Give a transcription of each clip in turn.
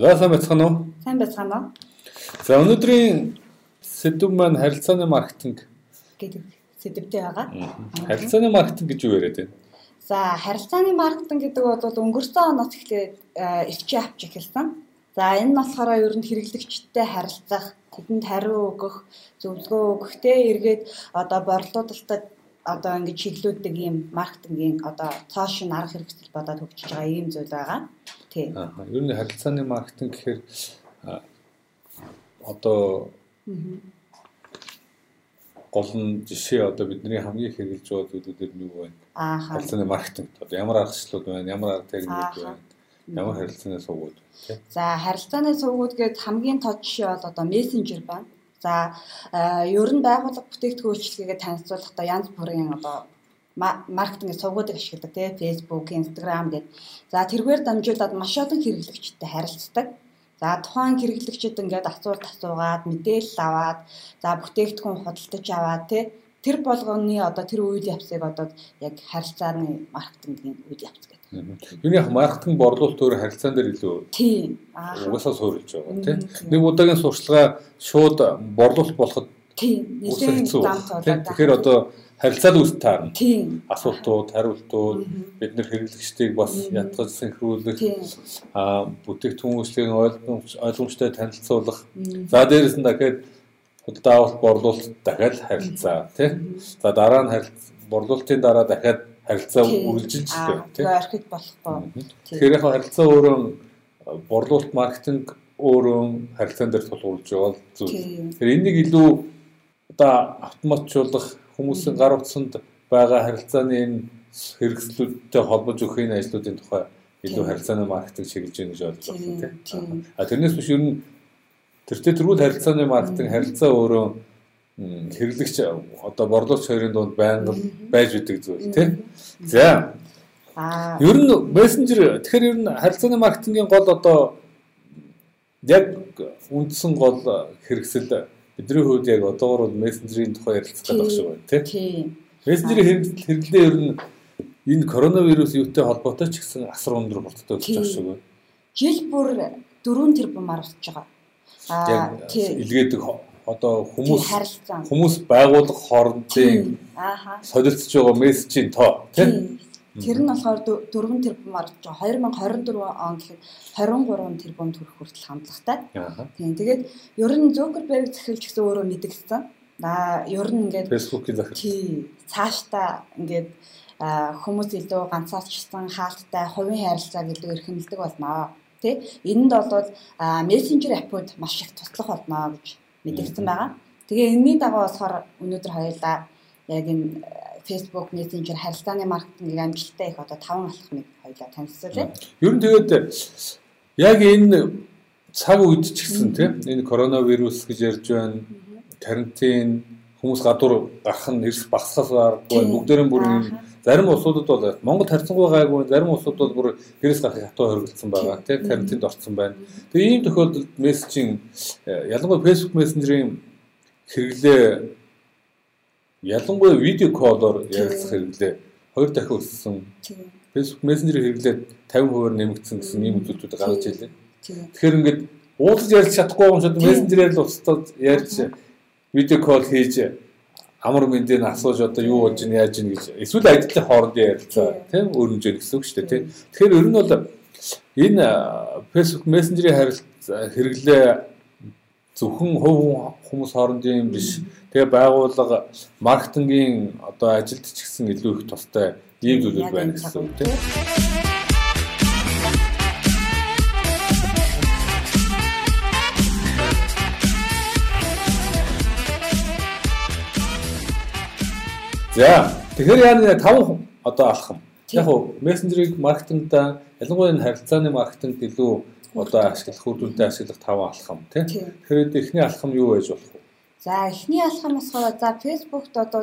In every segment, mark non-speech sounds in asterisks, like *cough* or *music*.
За сайн байцгаана уу? Сайн байцгаана уу? За өнөөдрийн сэдв маань харилцааны маркетинг гэдэг сэдвтэй байгаа. Харилцааны маркетинг гэж юу яриад байна? За харилцааны маркетинг гэдэг бол өнгөрсөн оноос эхлээд эрчээ авч эхэлсэн. За энэ нь болохоор ер нь хэрэглэгчтэй харилцах, тэдэнд хариу өгөх, зөвлөгөө өгөх те эргээд одоо борлуулалтад одоо ингэж чиглүүлдэг ийм маркетингийн одоо цоошин арга хэрэгсэл бодоод хөгжиж байгаа ийм зүйл байгаа. Тий. Аа. Ер нь харилцааны маркетинг гэхээр одоо гол нь жишээ одоо бидний хамгийн хэрэгжилж байгаа зүйлүүдээр нь юу вэ? Аа. Харилцааны маркетинг. Одоо ямар аргачлалууд байна? Ямар арга техникүүд байна? Ямар харилцааны сувгууд вэ? За харилцааны сувгууд гээд хамгийн тод жишээ бол одоо мессенжер байна. За ер нь байгууллага бүтээгдэхүүн үйлчилгээгээ танилцуулахдаа янз бүрийн одоо маркетинг сувгуудыг ашигладаг тий Facebook, Instagram гэдэг. За тэргээр дамжуулаад маш олон хэрэглэгчтэй харилцдаг. За тухайн хэрэглэгчид ингээд асуулт асуугаад мэдээлэл аваад за бүтээгдэхүүн худалдаж аваад тий тэр болгоны одоо тэр үйл явцыг одоо яг харилцааны маркетингийн үйл явц гэдэг. Юу яг маркетинг борлуулалт өөр харилцаан дээр илүү тийм угаасаа суурилж байгаа тийм. Нэг удаагийн сурчлага шууд борлуулалт болоход тийм нэлээд зам тоолоо. Тэгэхээр одоо харилцаад үүс таарна. Асуултууд, хариултууд бид нэр хэрэглэгчдийг бас ятгаж синхруулах аа бүтээгдэхүүн үйлчлэгийн ойлгомж ойлгомжтой танилцуулах. За дээрэс нь дахиад авалт борлуулалт дахиад харилцаа тий. За дараа нь харилцаа борлуулалтын дараа дахиад харилцаа үргэлжилж байна тий. Архив болохгүй. Тэгэхээр яг харилцаа өөрөө борлуулалт маркетинг өөрөө харилцаан дээр тулгуурлаж байгаа зүйл. Тэгэхээр энийг илүү одоо автоматжуулах хүмүүсийн гар утсанд байгаа харилцааны энэ хэрэгслүүдтэй холбож өгөх энэ ажлуудын тухай илүү харилцааны маркетинг чиглэж байна гэж ойлгож байна тийм. А тэрнээс биш ер нь тэртээ тэргүүл харилцааны маркетинг харилцаа өөрөө хэрэглэгч одоо борлуулагч хоёрын дунд байнга байж үүдэг зүйл тийм. За. А ер нь мессенжер тэгэхээр ер нь харилцааны маркетингийн гол одоо яг үндсэн гол хэрэгсэл бидний хувьд яг одоогор бол мессенжерийн тухай ярилцах гэдэг багш байна тийм. Мессенжерийн хэрэглээ ер нь энэ коронавирус юутай холбоотой ч гэсэн асар өндөр болттой гэж байна шүү. Жил бүр 4 тэрбумаар болчихж байгаа. Аа тийм. Илгээдэг одоо хүмүүс хүмүүс байгууллага хоорондын солилцож байгаа мессежийн тоо тийм Тэр нь болохоор 4 тэрбум орж байгаа. 2024 он гэхэд 23 тэрбум төгрөг хүртэл хандлагатай. Тийм. Тэгээд ер нь Zuckerberg захирч гэсэн өөрөө мэдгдсэн. Аа ер нь ингээд Facebook-ийн захирч. Тийм. Цаашдаа ингээд хүмүүс илүү ганцаардчсан хаалттай хувийн харилцааг илүү эрхэмлдэг болно. Тэ? Энэнд бол мессенжер аппууд маш их туслах болно гэж мэдгдсэн байгаа. Тэгээ энэний дагуу болохоор өнөөдөр хоёулаа яг энэ Facebook Messenger харилцааны маркетингийн амжилттай их одоо таван алхмыг хоёлаа танилцуулъя. Ер нь тэгээд яг энэ цаг үед ч гэсэн тийм энэ коронавирус гэж ярьж байна. Карантин хүмүүс гадуур гарах нь эрс багсахаас аргагүй бүгдээрэн бүр зарим улсуудад бол Монгол харьцангуй гайгүй зарим улсууд бол бүр гэрээс гарахыг хатуу хоригдсан байгаа тийм карантинд орсон байна. Тэгээ ийм тохиолдолд мессежийн ялангуяа Facebook Messenger-ийн хэрэглээ ялангуяа видео коллоор ярилцах хэрэглээ. Хоёр дахин өссөн. Facebook Messenger хэрэглээд 50% нэмэгдсэн гэсэн ийм үзүүлэлтүүд гарч ирлээ. Тэгэхээр ингээд уулзаж ярих чадахгүй юм шиг Messenger-ээр л устдад ярьж видео колл хийж амар мэндийг асууж одоо юу болж ин яаж ин гэж эсвэл ажлын хоорондын ярилцаа. Тийм өрнөж гэсэн үг шүү дээ тийм. Тэгэхээр ер нь бол энэ Facebook Messenger-ийн харилцаа хэрэглээ зөвхөн хувь хүмүүс хоорондын юм биш. Тэгээ байгууллага маркетингийн одоо ажилд ч гэсэн илүү их тустай ийм зүйлүүд байна гэсэн үг тийм. За тэгэхээр яа нэг таван одоо алхам. Яг уу мессенжерийг маркетингда ялангуяа энэ харилцааны маркетингд илүү одоо ашиглах үр дүнтэй ашиглах таван алхам тийм. Тэгэхээр эхний алхам юу байж болох вэ? За эхний алхам болохоор за Facebook-д одоо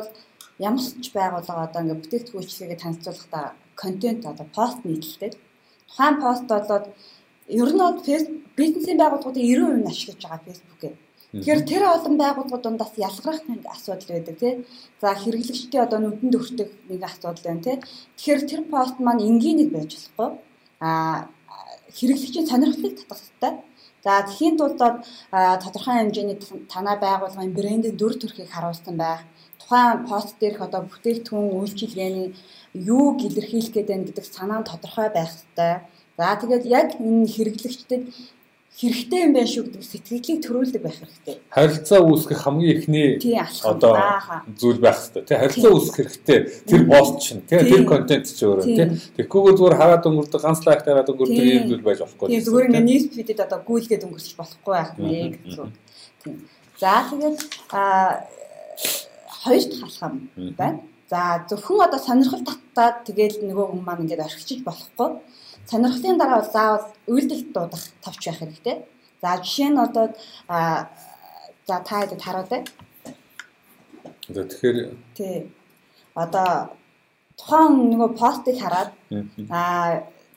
ямар ч байгууллага одоо ингээд бүтээгдэхүүн үйлчлэгээ танилцуулахдаа контент одоо пост нийтлэлтэй. Тухайн пост болоод ер нь бол бизнесийн байгууллагуудын 90% нь ашиглаж байгаа Facebook-ийг. Тэгэхээр тэр олон байгууллагууд дундаас ялгарх нэг асуудал байдаг тий. За хэрэглэгчдийн одоо нүдэнд өртөх нэг асуудал байна тий. Тэгэхээр тэр пост маань энгийн нэг байж болохгүй. Аа хэрэглэгчийн сонирхлыг хэрэгтэй. За тхийн тулд тодорхой хэмжээний танай байгууллагын брендийн дүр төрхийг харуулсан байх. Тухайн пост дээрх одоо бүтээгдэхүүн үйлчилгээний юуг илэрхийлэх гээд байна гэдэг санаа нь тодорхой байх хэрэгтэй. За тэгээд яг энэ хэрэглэгчдэд хэрэгтэй юм байна шүү гэдэг сэтгэлийг төрүүлдэг байх хэрэгтэй. Харилцаа үүсгэх хамгийн эхний одоо зүйл байх хэрэгтэй. Тэ харилцаа үүсгэх хэрэгтэй. Тэр пост чинь тэ тэр контент ч өөрөө тэ. Тэгэхгүйгээр зүгээр хараад өнгөрдөг ганц лайк дараад өнгөрдөг юм зүйл байж болохгүй. Тийм зүгээр ингээ нийс фидэд одоо гүйлгээд өнгөрчих болохгүй байх нэ гэсэн. Тийм. За тэгээд а хоёр дахь алхам байна. За зөвхөн одоо сонирхол татаад тэгээд нөгөө хүн маань ингээд орхичиж болохгүй сонирхлын дараа бол заавал үйлдэлт дуудах тавч байх хэрэгтэй. За жишээ нь одоо за та хэд хараад. За тэгэхээр тий. Одоо тухайн нөгөө постыг хараад а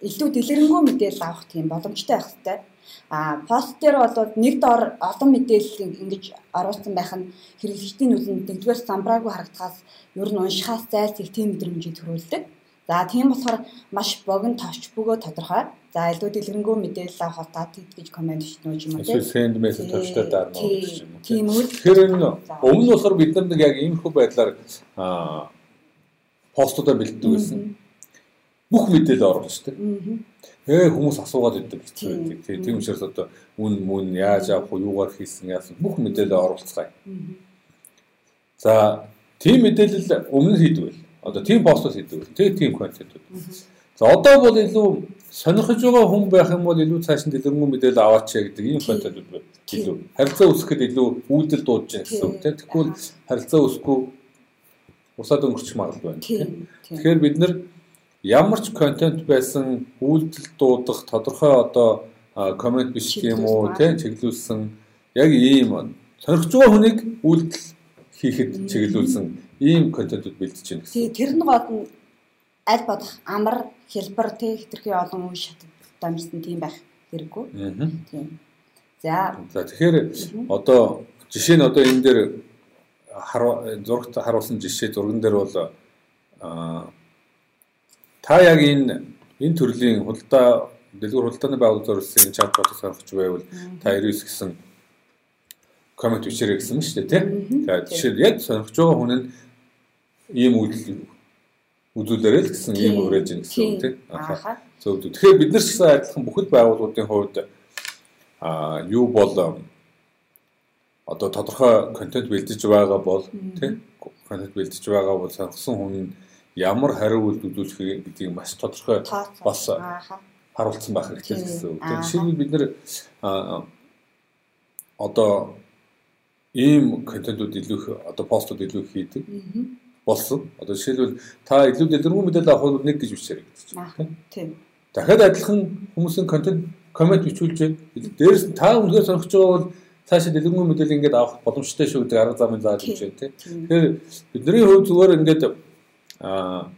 илүү дэлгэрэнгүй мэдээлэл авах тийм боломжтой байх хэрэгтэй. А пост дээр бол нэг доор олон мэдээлэл ингэж оруулсан байх нь хэрэглэгчдийн үзэнд нэгдүгээр самбраагүй харагдахаас ер нь уншихаас зайлсхийх тийм мэдрэмжийг төрүүлдэг. За тийм болохоор маш богино товч бөгөө тодорхой. За илүү дэлгэрэнгүй мэдээлэл авах та тэд гэж комент хийнүү юм уу тийм. Сend мессеж товчтой даарна гэж юм. Тийм үү. Тэгэхээр энэ өмнө нь болохоор бид нар нэг яг иймэрхүү байдлаар аа постуудаа бэлддэг байсан. Бүх мэдээлэл оруулдаг. Ээ хүмүүс асуугаад идэг хэцүү. Тийм учраас одоо үн мөн яаж авах уу, юугаар хийсэн яасан бүх мэдээлэл оруулцгаая. За тийм мэдээлэл өмнө хийдэг байл одоо тийм постууд хийдэг. Тэгээ тийм контентууд. За одоо бол илүү сонирхож байгаа хүн байх юм бол илүү цааш нь дэлгэрэнгүй мэдээлэл аваач гэдэг ийм контентууд байна. Илүү харилцаа үүсгэхэд илүү үйлдэл дуудаж байгаа гэсэн үг тийм. Тэгвэл харилцаа үүсэхгүй усаад өнгөрчих магадлал байна. Тэгэхээр бид нар ямар ч контент байсан үйлдэл дуудах тодорхой одоо коммент биш юм уу тийм чиглүүлсэн яг ийм сонирхож байгаа хүнийг үйлдэл хийхэд чиглүүлсэн ийм контентууд бэлдэж байна гэсэн. Тий, тэр нь гол нь аль бодох амар хэлбэр тий хэтэрхий олон үе шаттай юмсан тийм байх хэрэггүй. Тийм. За. За тэгэхээр одоо жишээ нь одоо энэ дээр зурагт харуулсан жишээ зурган дээр бол а та яг энэ энэ төрлийн худалдаа дэлгүүр худалдааны байгууллага зориулсан чатботыг сонирхож байвал та 99 гэсэн коммент бичээрэй гэсэн шүү дээ тийм. За жишээ яг сонирхож байгаа хүн нь ийм үйлдэл үзүүлээрэй л гэсэн ийм урэж ийн гэсэн үг тийм. Ахаа. Зөв. Тэгэхээр бид нар ч гэсэн адилхан бүхэл байгууллагуудын хувьд а юу бол одоо тодорхой контент бэлдэж байгаа бол тийм контент бэлдэж байгаа бол сонгосон хүн ямар хариу үйлдэл үзүүлэх гэдгийг маш тодорхой бас харуулсан байх хэрэгтэй гэсэн үг. Тэгэхээр жишээлбэл бид нэр одоо ийм контентууд илүү их одоо постууд илүү их хийдэг болсон. Одоо жишээлбэл та илүү дэлгэрэнгүй мэдээлэл авах бол нэг гэж бичээрэй гэж байна. Тийм. Дахиад адилхан хүмүүсийн контент коммент бичүүлж дээрээс та үнэхээр сонирхож байгаа бол цаашаа дэлгэрэнгүй мэдээлэл ингээд авах боломжтой шүү гэдэг арга замыг зааж өгч байна тийм. Тэгэхээр бидний хувьд зүгээр ингээд аа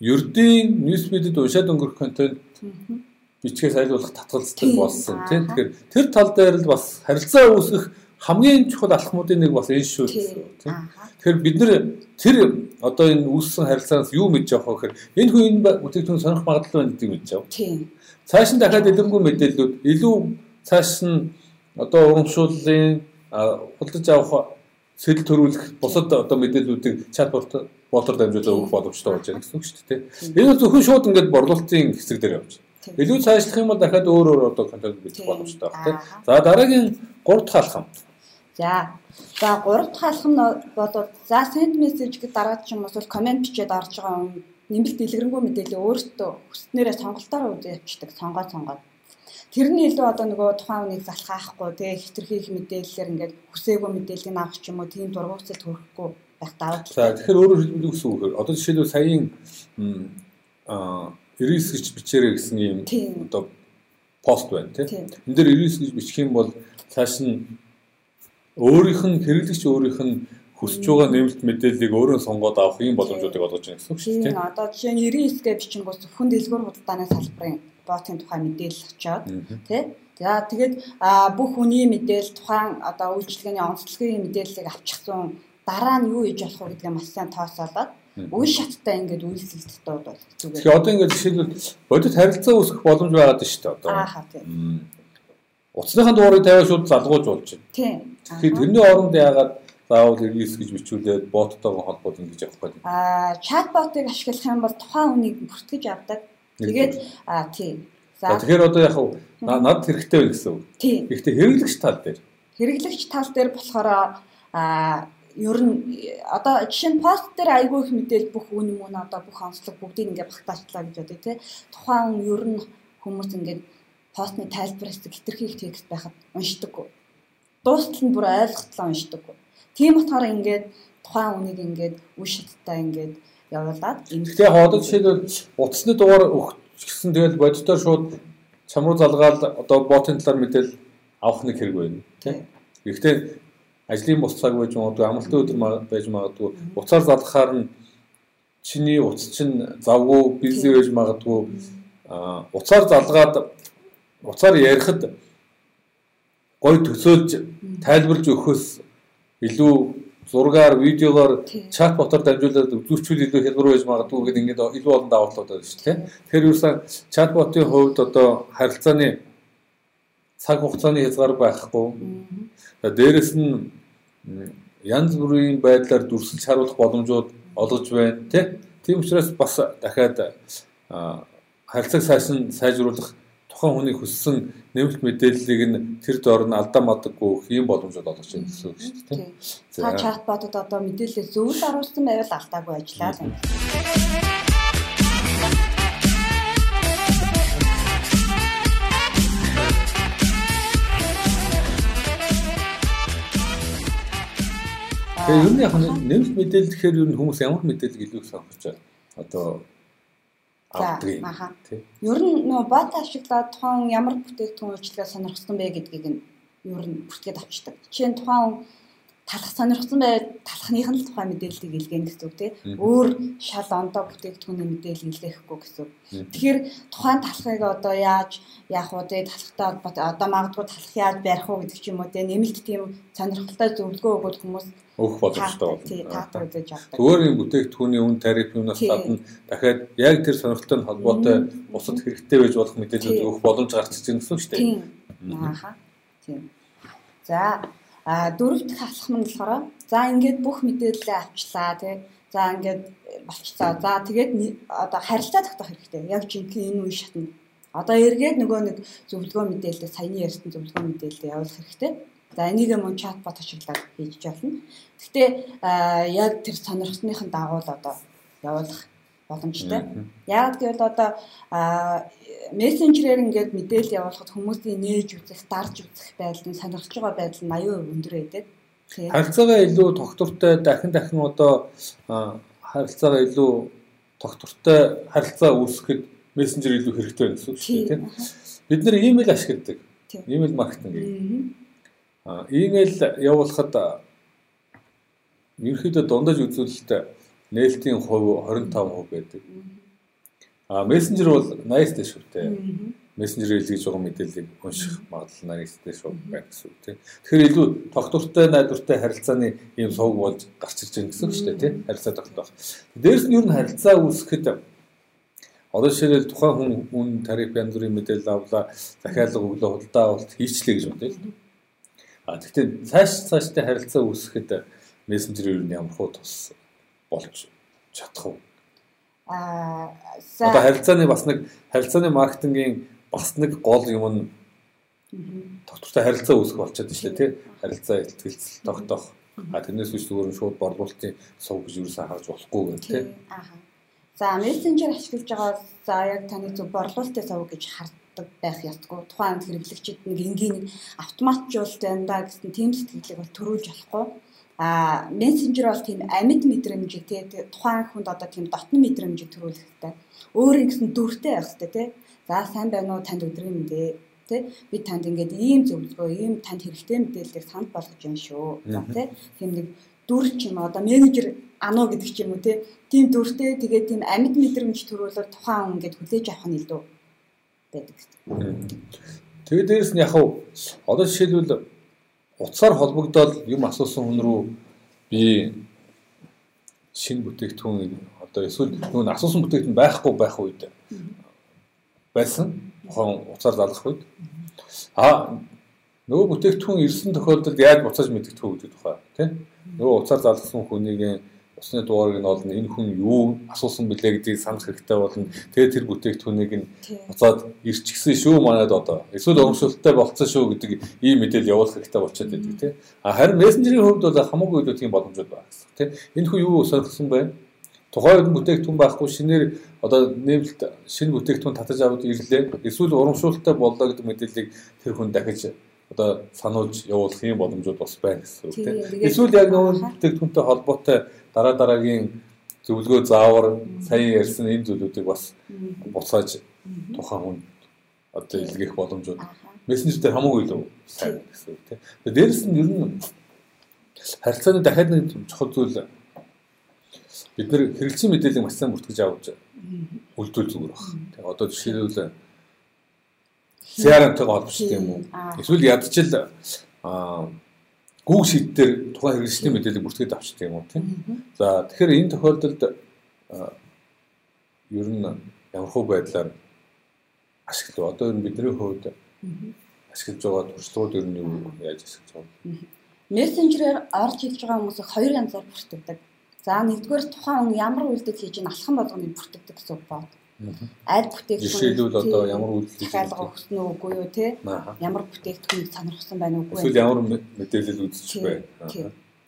ердийн ньюсфидэд уншаад өнгөрөх контент бичгээс айлуулах татгалздаг болсон тийм. Тэгэхээр тэр тал дээр л бас харилцаа үүсгэх хамгийн чухал алхмуудын нэг бас энэ шүү тийм. Тэгэхээр бид нэр тэр одоо энэ үүссэн харилцаанаас юу мэдж авах вэ гэхээр энэ хүн энэ бүтээгдэхүүн сонирх магадлал байна гэдгийг мэдж ав. Тийм. Цааш нь дахиад илэрхүү мэдээллүүд илүү цааш нь одоо урамшууллын худалдаж авах сэтэл төрүүлэх бусад одоо мэдээллүүдийг чатбот ботор дамжуулаад өгөх боломжтой болж байна гэсэн үг шүү дээ. Энэ зөвхөн шууд ингээд борлуулалтын хэсэг дээр явж. Илүү цаашлах юм бол дахиад өөр өөр одоо контент бичих боломжтой тийм. За дараагийн 3 дахь алхам. За. За 3 дахь нь бол за send message гэдэг дараа ч юм уу комент бичээд орж байгаа хүн нэмэлт дэлгэрэнгүй мэдээлэл өөртөө хүснээрээ сонголтоор үзээ явчихдаг сонгоод сонгоод. Тэрний илүү одоо нөгөө тухайн хүнийг залхаахгүй тэгээ хитрхийх мэдээллээр ингээд хүсээгүй мэдээллийг авах ч юм уу тийм дургуутсад хүрэхгүй байх даваа. За тэгэхээр өөрөөр хэлбэл юу гэсэн үг вэ? Одоо жишээлбэл саяын аа 99 гэж бичээрэй гэсэн юм одоо пост байна тийм. Энд дээр 99 гэж бичих юм бол цааш нь өөрийнх нь хэрэглэгч өөрийнх нь хүсэж байгаа нэмэлт мэдээллийг өөрөө сонгоод авах юм боломжуудыг олгож байна гэсэн үг шүү дээ. Одоо жишээ нь 99 гэж бичингүүс зөвхөн дэлгүүр худалдааны салбарын ботын тухай мэдээлэл очоод тий За тэгээд бүх хүний мэдээлэл тухайн одоо үйлчлэгээний онцлогийн мэдээллийг авчихсан дараа нь юу хийж болох вэ гэдгээ маш сайн тооцоолоод үе шаттай ингээд үйлчлэгдэх дууд бол зүгээр. Тэгэхээр одоо ингээд жишээлбэл бодит харилцаа үүсгэх боломж байгаад байна шүү дээ одоо. Ааха тийм. Утасныхаа дуурайг тавиа шууд залгуулж болж байна. Тийм. Тэгэхээр тэрний оронд яагаад заавал релиз гэж бичүүлээд боттойгоо холбоод ингэж явах гэдэг. Аа чатботыг ашиглах юм бол тухайн хүнийг бүртгэж авдаг. Тэгээд аа тийм. За тэгэхээр одоо яг над хэрэгтэй байх гэсэн үг. Тийм. Гэхдээ хэрэглэгч тал дээр. Хэрэглэгч тал дээр болохоор аа ер нь одоо жишээ нь пост дээр айгүй их мэдээл бүх үн мөн одоо бүх онцлог бүгдийг ингээ багтаачлаа гэж бодъё те. Тухайн ер нь хүмүүс ингээд постны тайлбараас хэтэрхий текст байхад уншдаггүй. Дуустал нь бүр ойлгохтлоо уншдаггүй. Тийм болохоор ингээд тухайн үнийг ингээд үе шаттай ингээд явуулаад Гэхдээ яг одоо жишээлбэл утасны дугаар өгч гэсэн тэгэл бодитоор шууд чам руу залгаад одоо ботын талаар мэдээл авах нэг хэрэг байна. Тийм. Гэхдээ ажлын бус цаг байж магадгүй амралтын өдөр байж магадгүй уцаар залгахаар нь чиний утас чинь завгүй бизи байж магадгүй уцаар залгаад уцаар ярихад гой төсөөлж тайлбарлаж өгөхөөс илүү зургаар видеогоор чат ботоор дамжуулаад үзүүчүүл илүү хялбар байж магадгүй гэдэг ингээд илүү олон даваатлууд байна шүү дээ. Тэгэхээр юусан чат ботын хувьд одоо харилцааны цаг хугацааны хязгаар байхгүй. Дээрэс нь янз бүрийн байдлаар дүрсэлж харуулах боломжууд олгож байна тий. Тийм учраас бас дахиад харилцааг сайжруулах тухайн хүний хүссэн нэмэлт мэдээллийг нь тэр доор нь алдаа мадаггүй өгөх юм боломжууд олгож байна гэсэн үг шүү дээ. За чатботод одоо мэдээлэл зөвл оруулсан байвал алдаагүй ажиллаа л юм. Тэгээ ер нь яг нэмэлт мэдээлэл гэхээр ер нь хүмүүс ямар мэдээлэл илүү сонгож байна. Одоо авдаг. Аха. Ер нь нөө бот ашиглаад тухайн ямар бүтээгдэхүүн үйлчлэгээ сонирхсан бэ гэдгийг нь ер нь бүртгээд авчдаг. Жишээ нь тухайн талах сонирхсан байвал талхных нь л тухайн мэдээллийг илгээнэ гэсэн үг тийм. Өөр шал ондоо бүтээгдэхүүний мэдээлэл илгээхгүй гэсэн. Тэгэхээр тухайн талхыг одоо яаж яах вэ тийм талхтай одоо магадгүй талх яаж барих уу гэдэг ч юм уу тийм нэмэлт тийм сонирхолтой зөвлөгөө өгөөд хүмүүс өгөх боломжтой болно. Зүгээр юм бүтээгдэхүүний үн тариф юунаас гадна дахиад яг тэр сонирхолтой холбоотой бусад хэрэгтэй байж болох мэдээлэл өгөх боломж гарч ирж байгаа гэсэн үг шүү дээ. Ааха. Тийм. За А дөрөв дэх алхам нь болохоор за ингээд бүх мэдээлэлээ авчлаа тий. За ингээд болчихлоо. За тэгээд одоо харилцаа тогтоох хэрэгтэй. Яг жинхэнэ энэ үе шатнд. Одоо эргээд нөгөө нэг зөвлөгөө мэдээлэл саяны ярьсан зөвлөгөө мэдээлэл явуулах хэрэгтэй. За энийг мөн чатбот ашиглаад хийж болно. Гэхдээ яг тэр сонирхсныхын дагуу л одоо явуулах боломжтой. Яг гэвэл одоо мессенжерээр ингээд мэдээлэл явуулахад хүмүүсийн нээж үзэх, дарж үзэх байдал нь сонирхож байгаа байдал нь 80% өндөр байдаг. Харилцаагаа илүү тогтвортой дахин дахин одоо харилцаагаа илүү тогтвортой харилцаа үүсгэхэд мессенжер илүү хэрэгтэй гэсэн үг тийм. Бид нэр имэйл ашигладаг. Имэйл маркетинг имэйл явуулахад ерөөхдөө дундаж үзүүлэлт нээлтийн хувь 25% байдаг. А мессенжер бол 80 дэш хүртэй. Мессенжер илгээж байгаа мэдээллийг унших магадлал 80 дэш байна гэсэн үг тийм. Тэгэхээр илүү тогтвортой найдвартай харилцааны ийм сувг болж гарч ирж байгаа гэсэн үг шүү дээ тийм. Харилцаа тогтоох. Дээрс нь ер нь харилцаа үүсгэхэд одоо жишээлбэл тухайн хүн үн тариф янз бүрийн мэдээлэл авлаа, захиалга өглөө худалдаа авалт хийчлээ гэж бодъё л. А тэгвэл цааш цааштай харилцаа үүсгэхэд мессенжер ер нь ямар хуу тус болж чадах уу? Аа одоо харилцааны бас нэг харилцааны маркетингийн бас нэг гол юм нь доктортой харилцаа үүсгэх болчиход шүү дээ тий. Харилцаа ихтгэлцэл тогтоох. А тэрнээс биш зүгээр нь шууд борлуулалтын сув гэж юусэн харж болохгүй гэх тий. Аа. За мессенжер ашиглаж байгаа за яг таны зөв борлуулалтын сув гэж харддаг байх ёсгүй. Тухайн хэрэглэгчид нэг энгийн автоматжуулалт байна да гэсэн тийм сэтгэлийг бол төрүүлж болохгүй а мессенжер бол тийм амьд мэдрэмж тий тухайн хүнд одоо тийм дотны мэдрэмж төрүүлэх хэрэгтэй. Өөрийн гэсэн дүртэй байх хэрэгтэй тий. За сайн байна уу танд өдрийн мэндэ тий би танд ингээд ийм зөвлөгөө ийм танд хэрэгтэй мэдээллийг санд болгож байна шүү. За тий тийм нэг дүр ч юм одоо менежер ануу гэдэг ч юм уу тий тийм дүртэй тэгээд тийм амьд мэдрэмж төрүүлэр тухайн хүн ингээд хүлээж авах нь илүү байдаг. Тэгээд дээрэс нь яг одоо жишээлбэл утсаар холбогдоод юм асуусан хүн рүү би шинэ бүтээгдэхүүн одоо эсвэл нөгөө асуусан бүтээгдэхүүн байхгүй байх үед байсан. Тухайн уцаар залгах үед. А нөгөө бүтээгдэхүүн ирсэн тохиолдолд яаж буцааж мэдэх вэ гэдэг тухай тийм. Нөгөө уцаар залгасан хүнийг усны дугаарыг нь олно энэ хүн юу асуусан бэлээ гэдгийг санах хэрэгтэй болно. Тэгээ тэр бүтээгдэхүүнийг нь буцаад ирчихсэн шүү манайд одоо. Эсвэл урамшуулттай болцсон шүү гэдэг ийм мэдээлэл явуулах хэрэгтэй болчиход байдаг тийм. А харин мессенжерийн хувьд бол хамаагүй илүү тийм боломжууд байна гэсэн тийм. Энэ хүн юу сонирхсан байна? Тухайн үед бүтээгдэхүүн байхгүй шинээр одоо нэмэлт шинэ бүтээгдэхүүн татаж аваад ирлээ. Эсвэл урамшуулттай боллоо гэдэг мэдээллийг тэр хүн дахиж одоо сануулж явуулах юм боломжууд бас байна гэсэн үг тийм. Эсвэл яг нөгөө бүтээгдэхүүнтэй холбоотой дараа дараагийн зөвлөгөө заавар сайн ярьсан энэ зүйлүүдийг бас буцааж тухайн хүн одоо илгээх боломжууд. Мессенжер дээр хамаагүй илүү сайн гэсэн үг тийм. Тэгээд дээрэс нь ер нь харилцааны дахиад нэг чухал зүйл бид нэр хэрэгцээ мэдээлэл маш сайн бүртгэж авч үлдвэл зүгээр баг. Тэгээ одоо жишээлбэл CRM-тэйгээ холбогдсон юм уу? Эсвэл ядчил Google Sheet дээр тухайн хэрэгжлийн мэдээлэл бүртгээд авчдаг юм уу тийм. За тэгэхээр энэ тохиолдолд ер нь ямархуу байдлаар ашиглав. Одоо ер нь бидний хувьд ашиглаж байгаа туршлагууд ер нь юу яаж ашиглаж байгаа? Мессенжерээр орж ирж байгаа хүмүүсийг хоёр янзаар бүртгэдэг. За нэгдүгээр тухайн хүн ямар үйлдэл хийж ин алхам болгоныг бүртгэдэг гэсэн үг байна аль бүтээгдэхүүн жишээлбэл одоо ямар үйлдэл хаалга өгсөн үү үгүй юу те ямар бүтээгдэхүүнийг сонирхсан байна үгүй эсвэл ямар мэдээлэл үзчих бай.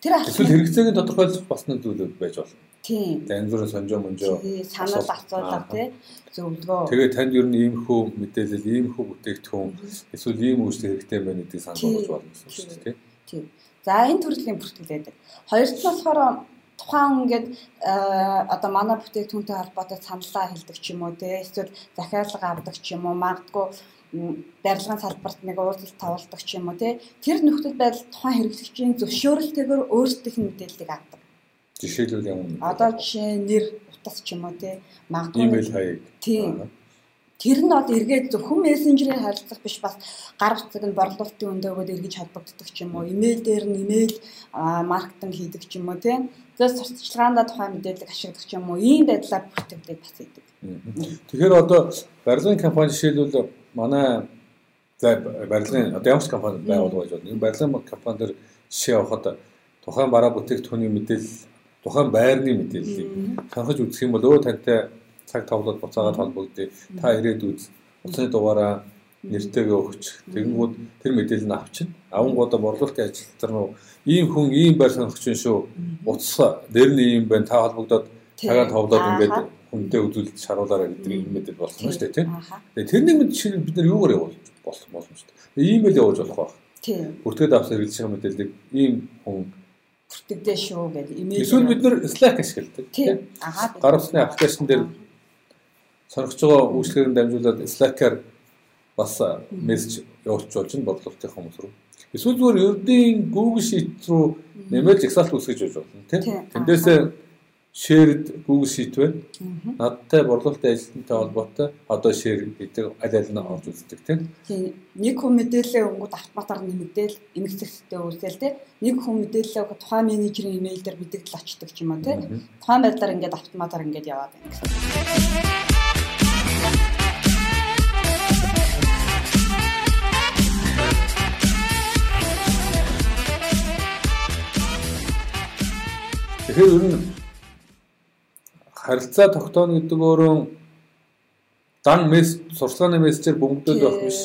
Тэр эсвэл хэрэгцээг тодорхойлох нэг зүйлүүд байж болно. Тийм. Бүрийн сонжоо монжоо санал асуулга тий зөвлөгөө. Тэгээд танд ер нь иймэрхүү мэдээлэл, иймэрхүү бүтээгдэхүүн эсвэл ийм үйлчлэл хэрэгтэй байна гэдгийг санал болгож болно шүү дээ тий. Тийм. За энэ төрлийн бүртгэл байдаг. Хоёрт нь болохоор тухайн ингээд одоо манай бүтээгдэхүүнтэй холбоотой саналаа хэлдэг ч юм уу те эсвэл захиалга авдаг ч юм уу магадгүй барилгын салбарт нэг уулзалт тавуулдаг ч юм уу те тэр нөхцөл байдал тухайн хэрэглэгчийн зөвшөөрөлтөөр өөрсдийнх нь мэдээллийг авдаг. Жишээлбэл юм. Одоо жишээ нэр утас ч юм уу те магадгүй имэйл хаяг. Тийм Тэр нь бол эргээд зөвхөн мессенжерээр харилцах биш бас гар утсыг нь борлуулалтын өндөөгөөд эргэж холбогддог ч юм уу. Имэйл дээр нь имэйл маркетинг хийдэг ч юм уу тийм. Зөв сурталчилгаанда тухайн мэдээлэл ашигладаг ч юм уу. Ийм байдлаар бүртгэдэг бас идэг. Тэгэхээр одоо барилгын компани жишээлбэл манай за барилгын одоо ямар ч компани байгуулга байж болно. Энэ барилгын компани дээр жишээ авахад тухайн бараа бүтээгдэхүүний мэдээлэл тухайн байрны мэдээллийг санахж үзэх юм бол өө тантай цаг товлоод буцаагаад холбогдъё. Та ирээд үз. Утасны дугаараа нэртэйгээ өгч тэгэнгүүт тэр мэдээлэл нь авчина. Авангуудаа борлуулалтын ажилтар нь ийм хүн ийм байр сонирхч юм шүү. Утас нэрний ийм байна. Та холбогдоод цагаан товлоод ингээд хүнтэй үзүүлэлт шаруулаарай гэдэг юм мэдээлэл болсон шүү дээ тийм. Тэгээ тэрний мэд чинь бид нар юугаар явуулж болох боломжтой. Иймэйл явуулж болох байх. Тийм. Бүртгээд авсан хэрэглэж байгаа мэдээллийг ийм хүн бүртгэдэй шүү гэдэг имэйл. Эсвэл бид нар Slack ашигладаг тийм. Гар усны аппликейшн дээр сонирхож байгаа үйлчлэгээр дамжуулаад Slack-аар бас мессеж явуулж болж нь бодлоготой хүмүүс рүү. Эсвэл зүгээр ердийн Google Sheet руу нэмэлт Excel үүсгэж болж болно тийм. Тэндээсээ shared Google Sheet байна. Надтай борлуулалтын ажилтнтай холбоотой одоо share гэдэг аль аль нь орж үздэг тийм. Тийм. Нэг хүн мэдээлэлээ өнгөд автоматар нэмэгдээл эмгэгцэгтэй үүсэл тийм. Нэг хүн мэдээлэлээ тухайн менежерийн имэйл дээр мэдээлэл очдог ч юм уу тийм. Тухайн байдлаар ингээд автоматар ингээд яваад байна. Тэгэхээр ер нь харилцаа тогтооно гэдэг өөрөө дан месс сурчлагын мессежээр бөмбөгдөд байх биш.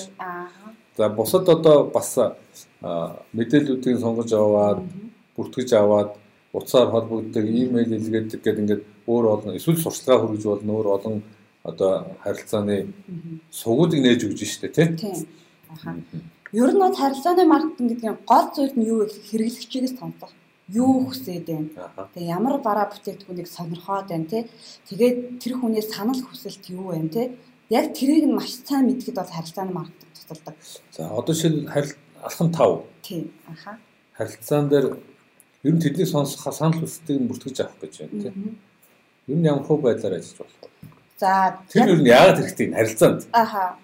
За бусад одоо бас мэдээллүүдийг сонгож аваад бүртгэж аваад утсаар холбогддог, имэйл илгээдэг гэдэг ингээд өөр олон эсвэл сурчлага хүргэж болно, өөр олон одоо харилцааны сугуудыг нээж өгж штэ тий. Аха. Ер нь бол харилцааны маркетинг гэдэг нь гол зүйл нь юу вэ? Хэрэглэгчээс сонсох юу хүсээд байна. Тэгээ ямар бараа бүтээгдэхүүнийг сонирхоод байна те. Тэгээд тэр хүний санал хүсэлт юу байна те. Яг тэрийг нь маш сайн мэдгэд бол харилцааны маркетинг тусалдаг. За одоо шил алхам 5. Тийм. Аха. Харилцаан дээр ер нь тэдний сонсох санал хүсэлтийг бүртгэж авах гэж байна те. Ер нь ямар хөө байдлаар ажиллаж болох вэ? За тэр ер нь яагаад хэрэгтэй харилцаанд? Аха.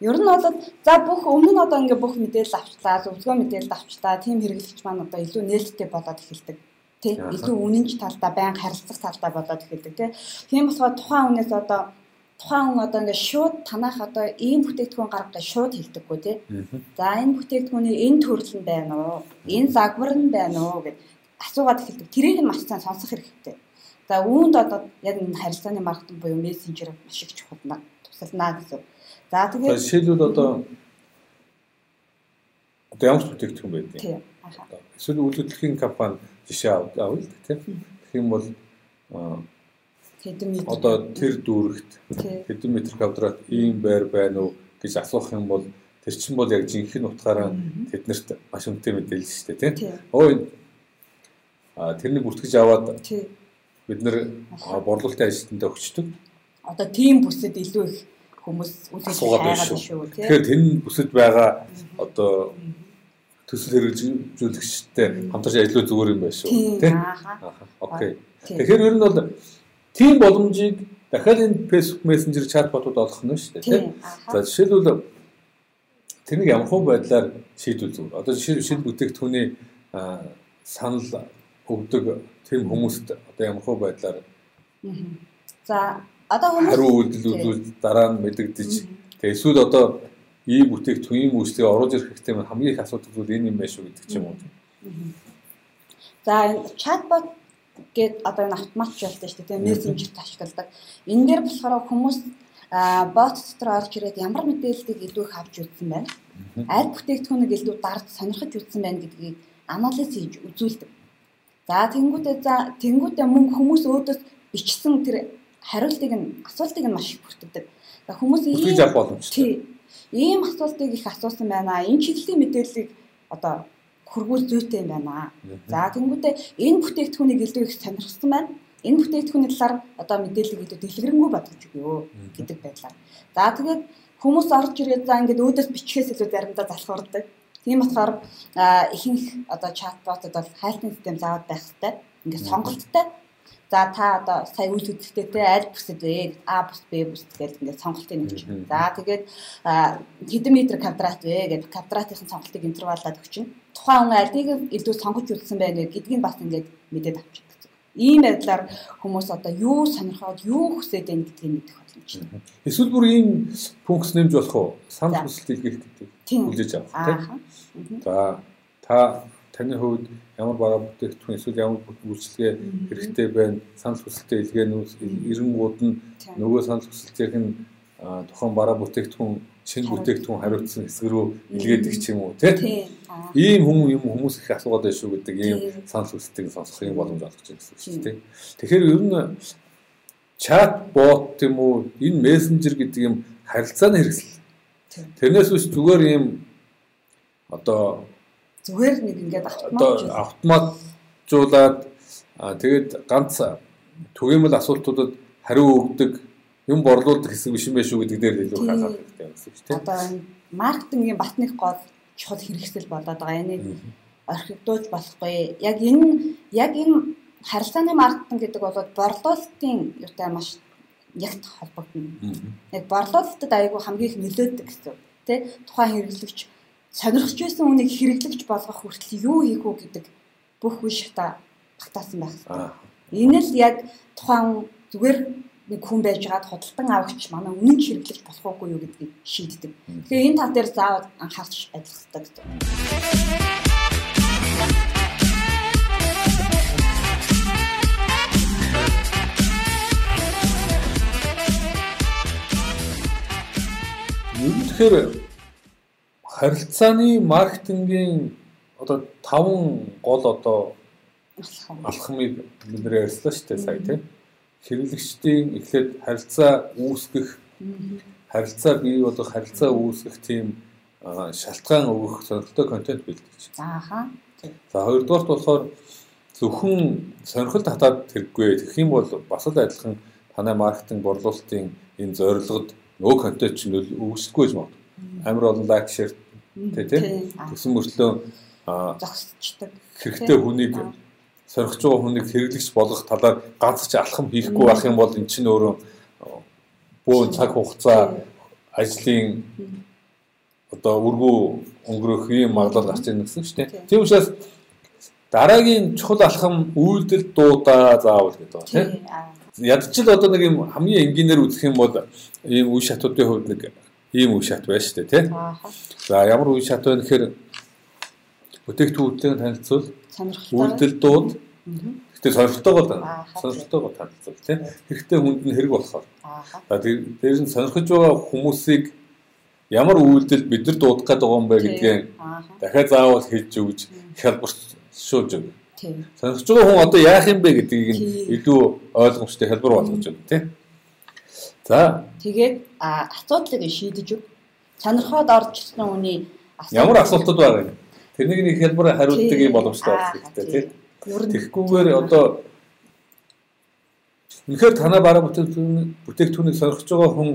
Ер нь бол за бүх өмнө нь одоо ингээ бүх мэдээлэл авчлаа, зөвлөгөө мэдээлэл авчлаа. Тим хэрэглэгч маань одоо илүү нээлттэй болоод эхэлдэг. тий илүү үнэнч талдаа байн харилцах талдаа болоод эхэлдэг тий. Тийм болохоор тухайн хүнээс одоо тухайн хүн одоо ингээд шууд танах одоо ийм бүтээгдэхүүн гаргахыг шууд хэлдэггүй тий. За энэ бүтээгдэхүүний энэ төрөл нь байна уу? Энэ загвар нь байна уу гэд асуугаад эхэлдэг. Тэрийг нь маш сайн сонсох хэрэгтэй. За үүнд одоо яг энэ харилцааны маркетинг буюу мессенжер маш их чухал тусалнаа гэсэн. За тэгээд жишээлбэл одоо одоо ямар бүтээгдэхүүн байдаг? Тийм. Эсвэл үйлдвэрлэлийн компани жишээ авъя л тийм. Тэгэх юм бол хэдэн метр одоо тэр дүүрэгт хэдэн метр квадрат ийм байр байна уу гэж асуух юм бол тэр чинь бол яг жинхэнэ утгаараа тэднэрт маш үнэтэй мэдээлэл шүү дээ тийм. Өө тэрнийг бүртгэж аваад бид нэр борлуулалтын ажилтнанд өгчдөг. Одоо тийм бүсэд илүү их хүмүүс үлээж хайгаад шүү тийм. Тэгэхээр тэр бүсэд байгаа одоо төсөл хэрэгжүүлэгчтэй хамтарч ажиллах зүгээр юм байна шүү тийм. Окей. Тэгэхээр ер нь бол тийм боломжийг дахиад энэ Facebook Messenger чатботууд олох нь шүү дээ тийм. За жишээлбэл тэрнийг ямар хөө байдлаар шийдвэл зүгээр. Одоо жишээ шинэ бүтээгдэхүүний санал өгдөг тийм хүмүүст одоо ямар хөө байдлаар За одоо хүмүүс хариу үйлдэл үзүүл дараа нь мэдэгдэж тэгээ эсвэл одоо ий бүтээгдэхүүн ийм үйлчлэгээ оруулж ирэх хэрэгтэй маань хамгийн их асуудал зүйл энэ юм байна шүү гэдэг ч юм уу. За энэ чатбот гээд одоо энэ автоматжуулдаг шүү дээ мессенжерт ашигладаг. Энэ дээр болохоор хүмүүс бот дотор орж ирээд ямар мэдээллийг илүү их авч үзсэн байна. Аль бүтээгдэхүүнийг илүү дарж сонирхож үзсэн байна гэдгийг анализ хийж үзүүлдэг. За тэнгуүтээ за тэнгуүтээ мөн хүмүүс өөдөөс бичсэн тэр хариултыг нь асуултыг нь маш их бүртгэдэг. Хүмүүс ийм боломжтой ийм асуултыг их асуусан байна. Энэ чиглэлийн мэдээллийг одоо хургуул зүйтэй юм байна. За тэнгуүтээ энэ бүтээгдэхүүнийг илүү их сонирхсан байна. Энэ бүтээгдэхүүний талаар одоо мэдээллийг илүү дэлгэрэнгүй бодож өгөө гэдэг байдлаар. За тэгээд хүмүүс орж ирээд за ингээд өөдөөс бичгээс илүү заримдаа залхуурдаг. Тийм болохоор ихэнх одоо чатботод бол хайлтын систем заавал байх хэрэгтэй. Ингээд сонголттой За та одоо сая үйл үзэгчтэй аль бүсэд вэ? А бүс, Б бүс гэж ингээд сонголтыг нэгж. За тэгээд хэдэн метр квадрат вэ гэдэг квадратын сонголтыг интерваллаад өгчин. Тухайн хүн альдыг илүү сонгож үзсэн байна гэдгийг бас ингээд мэдээд авчих. Ийм байдлаар хүмүүс одоо юу сонирхоод юу хүсээд байна гэдгийг мэдэх боломжтой. Эсвэл бүр ийм функц нэмж болох уу? Санал хүсэлт илгээх гэдэг. Хүлээж авах тийм. За та таны хувьд ямар бараа бүтээгдэхүүн эсвэл ямар үйлчлэгээ хэрэгтэй байна? Санал хүсэлтэд илгээнүүс эренгууд нь нөгөө санал хүсэлтийг нь тухайн бараа бүтээгдэхүүн шинэ бүтээгдэхүүн хариуцсан хэсэг рүү илгээдэг ч юм уу тийм ийм хүмүүс юм хүмүүс их асуугаад байна шүү гэдэг ийм санал хүсэлтийг сонсох юм боломж олгож байна гэсэн үг дээ тэгэхээр ер нь чат бот юм уу энэ мессенжер гэдэг юм харилцааны хэрэгсэл. Тэрнээс биш зүгээр ийм одоо зүгээр нэг ингээд автомат автоматжуулаад тэгээд ганц түгээмэл асуултуудад хариу өгдөг юм борлуулдаг хэсэг биш юм байх шүү гэдэг дээр илүү хаалт хэрэгтэй юм шиг тийм. Одоо маркетингийн батных гол чухал хэрэгсэл болоод байгаа. Энийг орхигдуулж болохгүй. Яг энэ яг энэ харилцааны маркетинг гэдэг бол борлуулалтын юутай маш ягт холбогдно. Яг борлуулалтад айгүй хамгийн их нөлөөддөг гэсэн. Тэ тухайн хэрэглэгч сонирхож байсан үнийг хэрэглэгч болгох хүртэл юу хийх үү гэдэг бүх үе шата батаасан байх хэрэгтэй. Энэ л яг тухайн зүгээр нэг хүн байж байгаад худалдан авахч манай үнэн хэрэглэж болох уугүй юу гэдгийг шийддэг. Тэгэхээр энэ тал дээр заавал анхаарч ажиллах хэрэгтэй тэгэхээр харилцааны маркетингийн одоо таван гол одоо алхмыг бид нэр ярьслаа шүү дээ сая тийм хэрэглэгчдийн эхлээд харилцаа үүсгэх харилцаа бий болох харилцаа үүсгэх тийм шалтгаан өгөх сонирхолтой контент бэлдэж. Ааха. За хоёрдугаарт болохоор зөвхөн сонирхол татаад хэрэггүй. Тэгэх юм бол бас л адилхан танай маркетинг борлуулалтын энэ зорилгод нөгөө контент чинь үүсэхгүй гэж магадгүй. Амар олон лайк шеэр Тэ тийм. Тэгсэн мөртлөө зогсчдаг. Хэрэгтэй хүнийг сорих байгаа хүнийг хэрэглэгч болгох талаар ганц ч алхам хийхгүй байх юм бол эн чинь өөрөө бөө цаг хугацаа ажлын одоо үргүү өнгөрөх юм магадлал гарч ирнэ гэсэн шүү дээ. Тийм учраас дараагийн чухал алхам үйлдэл дуудаа заавал гэдэг байна тийм. тий. Аа. Ядчил одоо нэг юм хамгийн энгийнээр үзэх юм бол ийм үе шатуудын хувьд нэг ийм үе шат байна шүү дээ тийм. Ааха. За ямар үе шат вэ гэхээр бүтээгдэхүүнтэй танилцуул, үйлдэл дууд Гэтэ сонирхолтойгоо сонирхолтойгоо танилцуул тийм. Хэрэгтэй хүнд нь хэрэг болохоор. За дээр нь сонирхож байгаа хүмүүсийг ямар үйлдэл бид нар дуудах байгаа юм бэ Ааха. дахиад заавал хэлж өгж хялбаршуулж өгнө. Тий. Сонирхож байгаа хүн одоо яах юм бэ гэдгийг нь Тийм. илүү ойлгомжтой хэлбэр болгож өгнө тийм. За Тэгээд асуудлыг шийдэж өг. Сонирхоод орж ирсэн хүний асуудал- ямар асуултууд байгаа юм? Тэрнийг нэг хэлбэр хариулдаг юм боломжтой Ааха, хэрэгтэй тий. тийм. Тэгэхгүйгээр одоо үнэхээр танаа бараа бүтээгдэхүүн бүтээгдэхүүнийг сонирхож байгаа хүн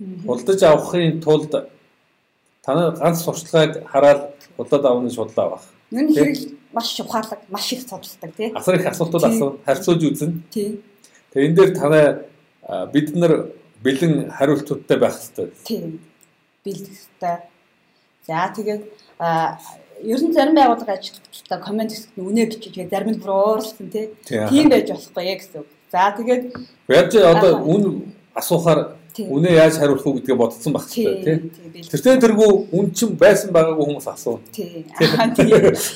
Мгм. худалдаж авахын тулд танаа ганц сурталчилгааг хараад худалдаад авах нь шудлаа баг. Тий. хэрэг маш ухаалаг, маш их судалдаг тий. Асар их асуултууд асуу харьцуулж үзнэ. Тий. Тэгээ энэ дээр танаа а, бид нар бэлэн хариултуудтай байх хэрэгтэй. Тийм. Бэлтгэхтэй. За тэгээд ер нь зарим байгууллага ажилтнуудаа комент хэсэгт үнэ бичиж зарим нь бүр ууралсан тий. Тийм. Байж болохгүй яг гэсэн үг. За тэгээд Яаж ч одоо үн асуухаар үнэ яаж хариулах уу гэдгээ бодсон байх хэрэгтэй тийм. Тэртээ тэргүй үн чин байсан байгаагүй хүмүүс асуу. Тийм.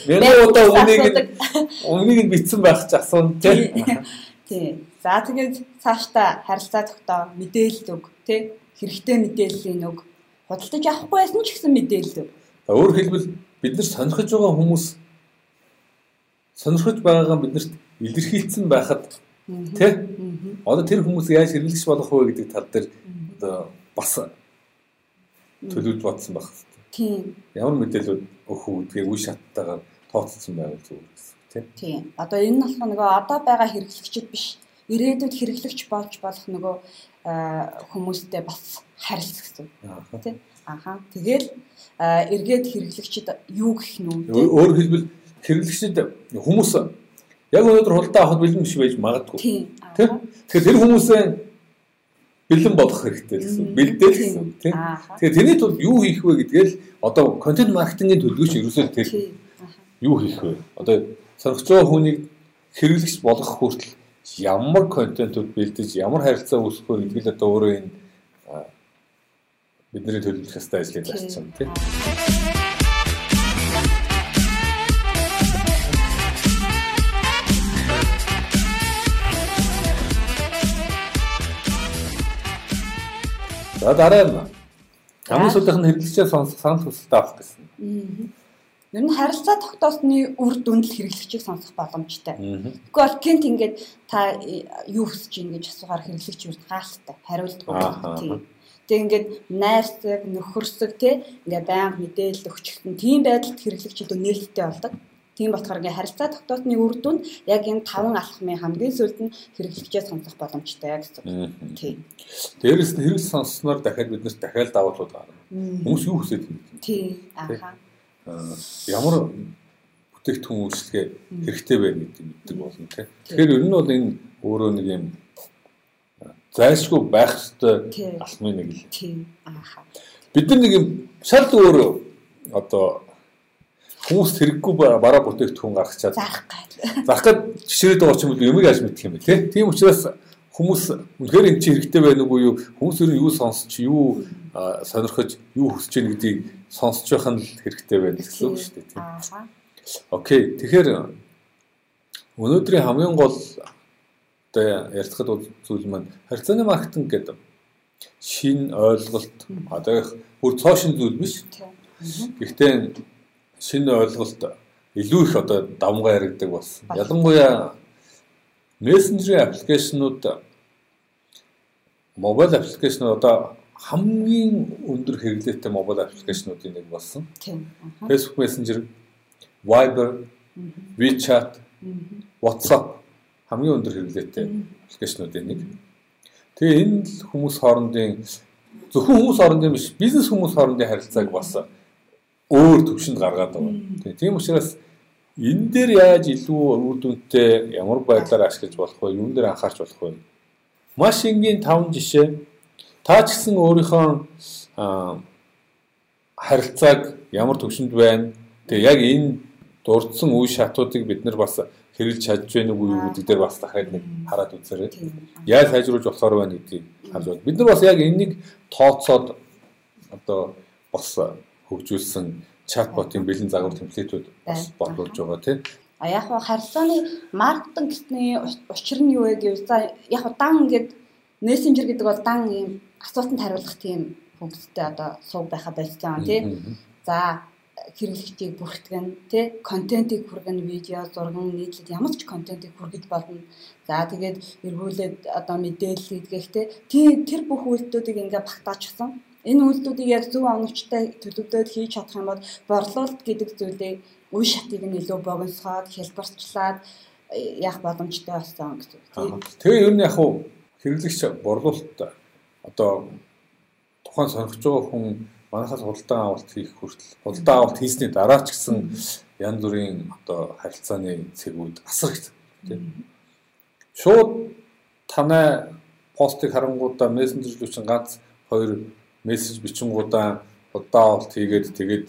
Мянган удаа үнийг үнийг нь битсэн байх ч асуун тийм. *laughs* Тийм. За тэгээд цаашдаа харилцаа тогтоо мэдээлэл өг тий хэрэгтэй мэдээллийн өг худалдаж авахгүй байсан ч гэсэн мэдээлэл өг. Өөрөөр хэлбэл бид нар сонирхож байгаа хүмүүс сонирхож байгаагаа биднэрт илэрхийлсэн байхад тий одоо тэр хүмүүс яаж хэрэглэгч болох вэ гэдэг тал дээр одоо бас төлөвлөж бодсон байх хэрэгтэй. Тийм. Ямар мэдээлэл өгөх үү гэдгийг үе шаттайгаар тооцсон байвал зүгээр гэсэн тийм. Тийм. Одоо энэ нь болохоор нөгөө одоо байгаа хэрэглэгчид биш. Ирээдүйд хэрэглэгч болж болох нөгөө хүмүүстэй бас харилцах гэсэн. Ааха. Тий. Аха. Тэгэл эргээд хэрэглэгчид юу гэх тий? Өөр- хэлбэл хэрэглэгчид хүмүүс яг өнөөдөр хулдаа авахд бэлэн биш байж магадгүй. Тийм. Тийм. Тэгэхээр тэр хүмүүсээ бэлэн болох хэрэгтэй гэсэн. Бэлдээл Тийм. гэсэн. Тийм. Ааха. Тэгэхээр тэрний тулд юу хийх вэ гэдгээл одоо контент маркетингийн төлөвлөгч ерөөсөө тэр Тийм. Юу хийх вэ? Одоо байгаа хүнийг хэрэглэгч болгох хүртэл ямар контентууд бэлдэж, ямар харилцаа үүсгэх вэ гэдгийг л одоо өөрөө энэ бидний төлөвлөх хэвээр ажлыг Тийм. зарчсан тийм. За дараа нь хамгийн сүүлийнх нь хэрэглэгчээ сонсох санал хүсэлтээ авах гэсэн. Мгм. Ер нь харилцаа тогтоосны үр дүнд л хэрэглэгчийг сонсох боломжтой. Тэгэхгүй бол гинт ингээд та э, юу хүсэж ийн гэж асуухаар хэрэглэгч юу хаалттай хариулдаг. Тийм. Тэг ингээд найрсаг, нөхөрсөг тий ингээд байнга мэдээлэл өгчихсэн. Тийм байдалд хэрэглэгчид нээлттэй болдог. Тийм болохоор ингээд харилцаа тогтоосны үр дүнд яг энэ таван алхмын хамгийн сүүлд нь хэрэглэгчээ сонсох боломжтой гэсэн. Тийм. Дээрээс нь хэрэгс сонссноор дахиад бид нарт дахиад давуулууд гарна. Хүмүүс юу хүсэж байна? Тийм. Ааха. Аа, ямар бүтээгдэхүүн үйлчлэгээ хэрэгтэй байна гэдэг мэддэг болно тийм. Тэгэхээр ер нь бол энэ өөрөө нэг юм аа, зайлшгүй байх ёстой Тийм. алхмын нэг л. Тийм. Ааха. Бид нар нэг юм шал өөрөө одоо хүмүүс хэрэггүй ба- бараа бүтээгдэхүүн гаргачаад Зарах гал. зарах гээд жишрээд байгаа ч юм уу юмыг яаж мэдэх юм бэ тий. Тийм учраас хүмүүс үнэхээр энэ чи хэрэгтэй байна уу юу хүмүүс ер нь юу сонсч юу сонирхож юу хүсэж байна гэдгийг сонсч байх нь л хэрэгтэй байна гэсэн үг шүү дээ тий. Ааха. Окей. Тэгэхээр өнөөдрийн хамгийн гол одоо ярилцахад бол зүйл маань харьцааны маркетинг гэдэг шин ойлголт одоо их бүр цоошин зүйл биш. Тийм. Гэхдээ шинэ ойлголт илүү их одоо давмгай яригдаг болсон. Ялангуяа мессенжерийн аппликейшнууд мобайл аппликейшнууд одоо хамгийн өндөр хэрэглээтэй мобайл аппликейшнуудын нэг болсон. Тийм. Facebook Messenger, Viber. WeChat. WhatsApp хамгийн өндөр хэрэглээтэй аппликейшнуудын нэг. Тэгээ энэ л хүмүүс хоорондын зөвхөн хүмүүс хоорондын биш, бизнес хүмүүс хоорондын харилцааг бас өөр төвшөнд гаргаад байгаа. Тэгээ тийм учраас энэ дээр яаж илүү үр дүнтэй ямар байдлаар ашиглаж болох вэ? Юун дээр анхаарч болох вэ? Маш энгийн таван жишээ. Та ч гэсэн өөрийнхөө аа, харилцааг ямар төвшөнд байна? Тэгээ яг энэ дурдсан үе шатуудыг бид нар бас хэрэгж чадж байна уу гэдэг дээр бас дахиад нэг хараад үзээрэй. Яаж сайжруулж болохоор байна гэдгийг харж байна. Бид нар бас яг энэнийг тооцоод одоо бас хөгжүүлсэн чатботын бэлэн загвар темплейтүүд бас бодлуулж байгаа тийм. А яг хаа харилцааны маркетинг гэсний учир нь юу вэ гэвэл за яг хаа дан ингээд мессенжер гэдэг бол дан ийм асуултанд хариулах тийм функцтэй одоо сууг байха болцсон тийм. За хэрэглэгчийг бүртгэн тий контентийг хүргэн видео зурган нийтлэл ямар ч контентийг хүргэж болно. За тэгээд эргүүлээд одоо мэдээлэл хийдгэх тий тэр бүх үйлдэлүүдийг ингээ багтаачихсан. Энэ үйлдэлүүдийг яг зөв оновчтой төлөвлөд хийж чадах юм бол борлуулалт гэдэг зүйлийг үе шатыг нь илүү богиносгоод хэлбэрчлээд э, яах боломжтой болсон гэсэн үг. Тэгээ ер нь яг хуу хэрэглэгч борлуулалт одоо тухайн сонирхож байгаа хүн манайхаас худалдан авалт хийх хүртэл худалдан авалт хийсний дараа ч гэсэн янз бүрийн одоо харилцааны цэгүүд асар их тийм. Шууд танай постыг харангуудаа мессенжер рүү чинь ганц хоёр мессеж бичингуудаа худалдан авалт хийгээд тэгээд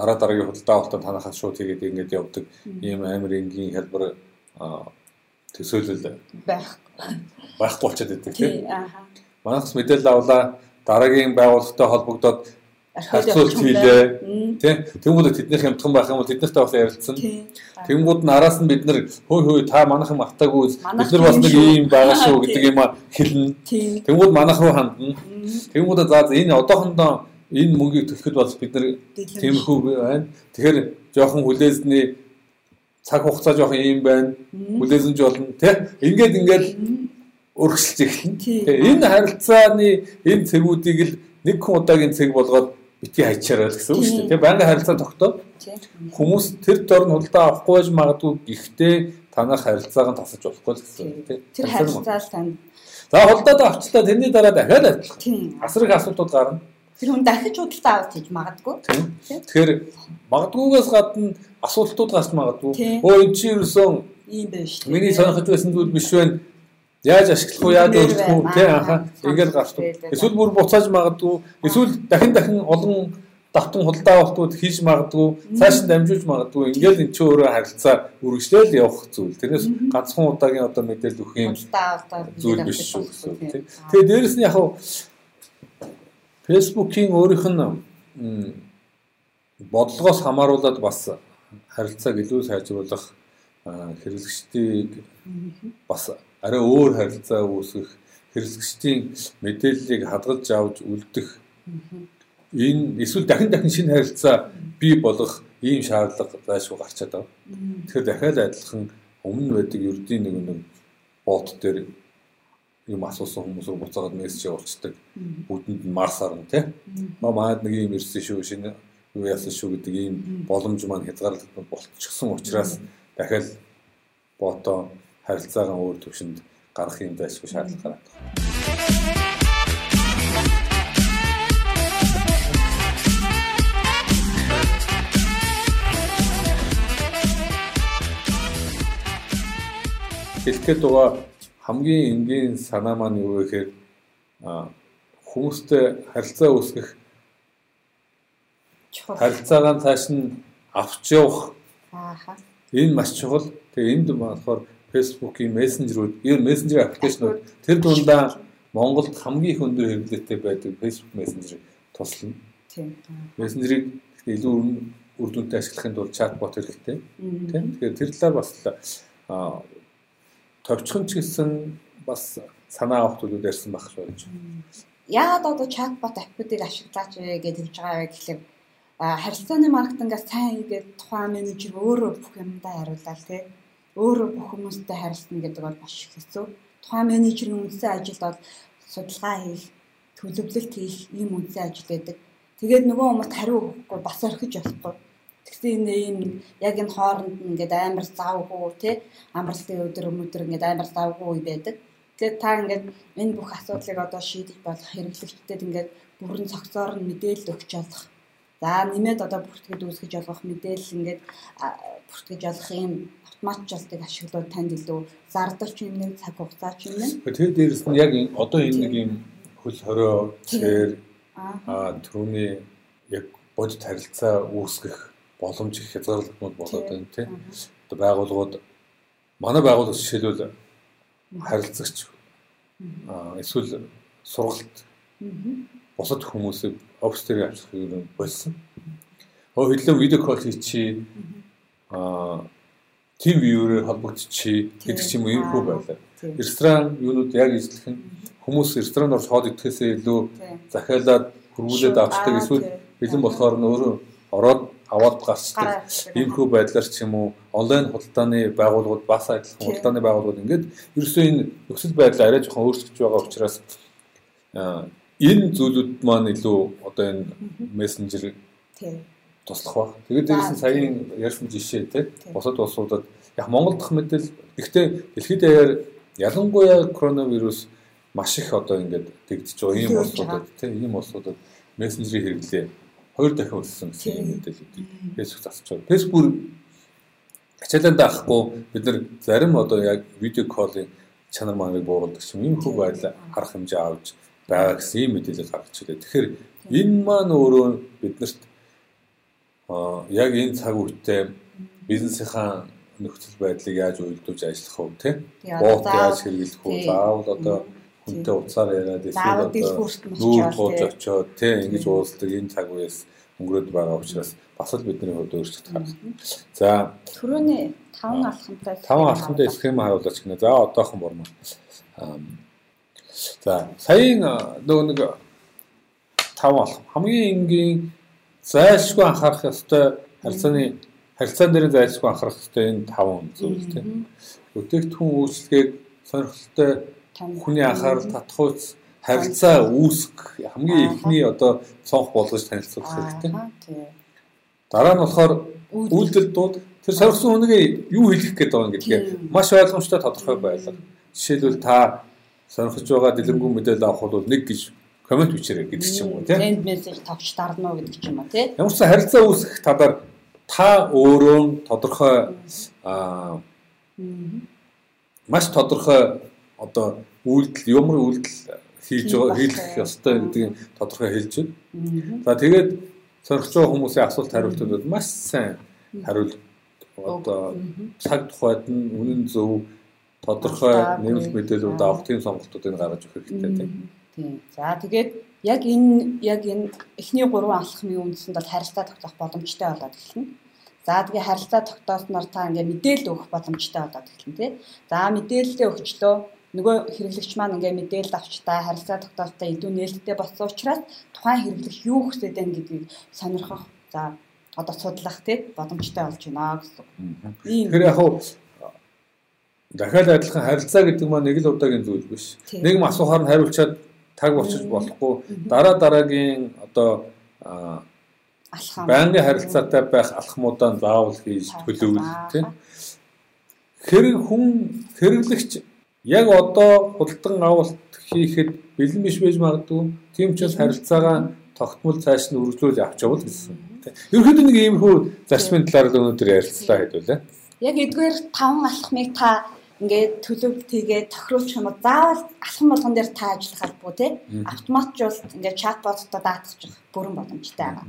дараа дараагийн худалдан авалтаа танахаас шууд хийгээд ингэж явдаг ийм амар энгийн хэлбэр төсөөлөл байх байхгүй болчиход байдаг тийм. Манайхс мэдээлэл авлаа дараагийн байгууллагатай холбогдоод харьцуулт хийлээ. Тэ? Тэнгүүд тэднийх юмтхан байх юм бол тэднэртэй бас ярилцсан. Тэнгүүд нь араас нь бид нар хөөе хөөе та манайхан мартаагүй бид нар бас нэг ийм байгаа шүү *laughs* гэдэг юм хэлнэ. Тэнгүүд манайх руу хандна. Тэнгүүд за энэ одоохондоо энэ мөнгийг төлөхөд бол бид нар тиймэрхүү байна. Тэгэхээр жоохон хүлээсний цаг хугацаа жоохон ийм байна. Хүлээсэнж болно. Тэ? Ингээд ингээд өргөсөлж эхэлнэ. Тэгээ энэ харилцааны энэ цэгүүдийг л нэг хүн удаагийн цэг болгоод бити хайчаарай гэсэн үг шүү дээ. Тэгээ байнгын харилцаа тогтоод хүмүүс тэр дор нь худалдаа авахгүй байж магадгүй гэхдээ танах харилцааг нь тасаж болохгүй л гэсэн үг тийм. Тэр харилцаа л танд. За худалдаа авчлаа тэрний дараа дахиад. Асар их асуудлууд гарна. Тэр хүн дахиж худалдаа авах гэж магадгүй. Тэгэхээр магадгүйгээс гадна асуултууд гарч магадгүй. Өө энэ чинь юусэн ийм байж. Миний сонирхож байсан зүйл биш байна Яаж ашиглах уу, яаж өөрчлөх үү тий анхаа ингээд гарчдаг. Эсвэл бүр буцааж магадгүй, эсвэл дахин дахин олон давтан худалдаа авалтууд хийж магадгүй, цааш нь дамжуулж магадгүй. Ингээд эн чинь өөрөө харилцаа үргэлжлээл явах зүйл. Тэрнээс ганцхан удаагийн одоо мэдээлэл өгөх юм зүйл биш шүү гэсэн тий. Тэгээ дээрэс нь яг Facebook-ийн өөрийнх нь бодлогоос хамааруулаад бас харилцааг илүү сайжруулах хэрэглэгчдийг бас арай өөр харилцаа үүсгэх хэрэглэгчдийн мэдээллийг хадгалж авч үлдэх энэ эсвэл дахин дахин шинэ харилцаа бий болгох ийм шаардлага зайлшгүй гарч чадав. Тэгэхээр дахиад адилхан өмнө байдаг ердийн нэг нэг бот дээр юм асуусан хүмүүс рүү буцаагаад мессеж явуулцдаг. Бүтэнд нь марс арна тий. Маа маад нэг юм ирсэн шүү шинэ юу яасан шүү гэдэг ийм боломж маань хязгаарлагдсан болчихсон учраас дахиад бото харилцаагаа өөр төвшөнд гарах юм дайсгүй шаардлага гараад байна. Хэлэхэд байгаа хамгийн энгийн санаа маань юу гэхээр хүмүүстэй харилцаа үүсгэх харилцаагаа цааш нь авч явах. Ааха. Энэ маш чухал. Тэгээ энд болохоор Facebook-ийн мессенжерүүд, ер мессенжер аппликейшнууд тэр дундаа Монголд хамгийн их өндөр хэрэглээтэй байдаг Facebook мессенжерийг туслана. Тийм. Мессенжерийг илүү үр дүнтэй ашиглахын тулд чатбот хэрэгтэй. Тийм. Тэгэхээр тэр талаар бас товчхон ч гэсэн бас санаа авах зүйлүүд ярьсан байх шүү гэж. Яагаад одоо чатбот аппуудыг ашиглаач вэ гэж хэлж байгаа вэ гэхлээр харилцааны маркетингаас сайн хийгээд тухайн менежер өөрөө бүх юмдаа хариуллаа тий өөрөө бүх хүмүүстэй харилцана гэдэг бол маш их хэцүү. Тухайн менежерийн үндсэн ажилд бол судалгаа хийх, төлөвлөлт хийх ийм үндсэн ажил байдаг. Тэгээд нөгөө хүмүүст хариу өгөхгүй бас орхиж болохгүй. Тэгсэн ийм яг энэ хооронд ингээд амар завгүй тий амралтын өдөр өдөр ингээд амар завгүй байдаг. Тэгээд та ингээд энэ бүх асуудлыг одоо шийдэж болох хэрэглэгчдэд ингээд бүрэн цогцоор нь мэдээлэл өгч болох За нэмээд одоо бүртгэж үүсгэж олгох мэдээлэл ингээд бүртгэж олох юм автоматжуултыг ашиглаад танд илүү зардал ч юм нэг цаг хугацаа ч юм нэ. Тэгээд дээрэс нь яг одоо энэ нэг юм хөл хорио цээр аа түрүүний яг бодит харилцаа үүсгэх боломж их хязгаарлалтнууд болоод байна тийм. Одоо байгууллагууд манай байгууллага жишээлбэл харилцагч аа эсвэл сургалт бусад хүмүүсийг офис дээр авчих юм болсон. Хөө хэдэн видео кол хийчи аа тим вьюрээр холбогдчихий гэдэг ч юм уу хөө байлаа. Ресторан юунууд яг эзлэх нь хүмүүс ресторан орж хоод идэхээсээ илүү захиалаад хөрвүүлээд авчдаг эсвэл бэлэн болохоор нь өөрөө ороод аваад гарчдаг иймэрхүү байдлаар ч юм уу онлайн худалдааны байгууллагууд бас адилхан худалдааны байгууллагууд ингээд ерөөсөө энэ нөхцөл байдал арай жоохон өөрчлөгдөж байгаа учраас энэ зүйлүүд маань илүү одоо энэ мессенжер туслах ба. Тэгээд дээрээс нь саяын ярьсан жишээ те бусад улсуудад яг Монгол дахь мэдэл гэхдээ дэлхийд даяар ялангуяа коронавирус маш их одоо ингээд тэгдэж байгаа. Ийм улсуудад тийм ийм улсуудад мессенжерийн хэрэглээ хоёр дахин өссөн гэсэн юм мэдээлэлүүдийг Facebook засч байгаа. Facebook ачааланд авахгүй бид нар зарим одоо яг видео коллын чанар мааныг бууруулдаг юм. Ийм хөв байдал харах хэмжээ авч байгаа гэсэн ийм мэдээлэл гаргаж ирээ. Тэгэхээр энэ маань өөрөө биднэрт яг энэ цаг үедээ бизнесийнхаа нөхцөл байдлыг яаж уйлдуулж ажиллах вэ те? Боот яаж хэрэглэх вэ? Заавал одоо хүнтэй уцаар яриад эсвэл нүүр туулж очиод тий ингэж уулздаг энэ цаг үеэс өнгөрөөд байгаа учраас бас л бидний хувьд өөрчлөлт гаргасан. За түрүүний таван алхамтай таван алхамтай схем харуулж гинэ. За одоохон бормоо. За саяын нөгөө нэг таван алхам хамгийн энгийн зайлшгүй анхаарах ёстой харилцааны харилцаан дээр зайлшгүй анхаарах ёстой энэ таван зүйл тийм. Бүтээгдэхүүн үйлчлэгийг сонирхолтой хүний анхаарал татхуйц харилцаа үүсгэх хамгийн ихний одоо цонх болгож танилцуулах хэрэгтэй. Дараа нь болохоор үйлдэл дууд тэр соргсон хүнийг юу хэлэх гээд байгаа юм гэдгээ маш ойлгомжтой тодорхой байлга. Жишээлбэл та сонирхож байгаа дэлгэрэнгүй мэдээлэл авах бол нэг гэж комент бичээрэй гэдэг ч юм уу тийм. Тренд мессеж тавч дарна уу гэдэг ч юм уу тийм. Ямар ч харилцаа үүсгэх талаар та өөрөө тодорхой аа маш тодорхой одоо үйлдэл ямар үйлдэл хийж хийх ёстой гэдгийг тодорхой хэлж байна. За тэгээд соргож байгаа хүмүүсийн асуулт хариултууд маш сайн хариул одоо цаг тухайд нь үнэн зөв тодорхой нэмэлт мэдээлүүд авах тийм сонголтуудыг гаргаж өгөх хэрэгтэй тийм. Тийм. За тэгээд яг энэ яг энэ эхний гурван алхмын үндсэнд бол харилцаа тогтоох боломжтой болоод эхэлнэ. За тэгээ харилцаа тогтоосноор та ингээ мэдээлэл өгөх боломжтой болоод эхэлнэ тий. За мэдээлэлээ өгчлөө нөгөө хэрэглэгч маань ингээ мэдээлэл авч та харилцаа тогтоолттой илүү нээлттэй болсон учраас тухайн хэрэглэгч юу хүсэж байна гэдгийг сонирхох за одоо судлах тий боломжтой болж байна гэсэн. Тэгэхээр яг хуу дахиад адилхан харилцаа гэдэг маань нэг л удаагийн зүйл биш. Нэг асуухаар нь хариулчаад таг болчих болохгүй. Дараа дараагийн одоо алхам. байнгын харилцаатай байх алхмуудаа заавал хийж төлөвлөл тийм хэрэг хүн хэрэглэгч яг одоо худалдан авалт хийхэд бэлэн биш байж магадгүй. Тийм ч бас харилцаагаа тогтмол цааш нь үргэлжлүүлж авч явал гэсэн. Ерөнхийдөө нэг иймэрхүү зарчмын талаар л өнөөдөр ярилцлаа хэдүүлээ. Яг эдгээр таван алхмыг та ингээд төлөвлөлт хийгээд тохируулах юм бол заавал алхам болгон дээр та ажиллах албагүй те автоматжуулалт ингээд чатботтой даатгах бүрэн боломжтой байгаа.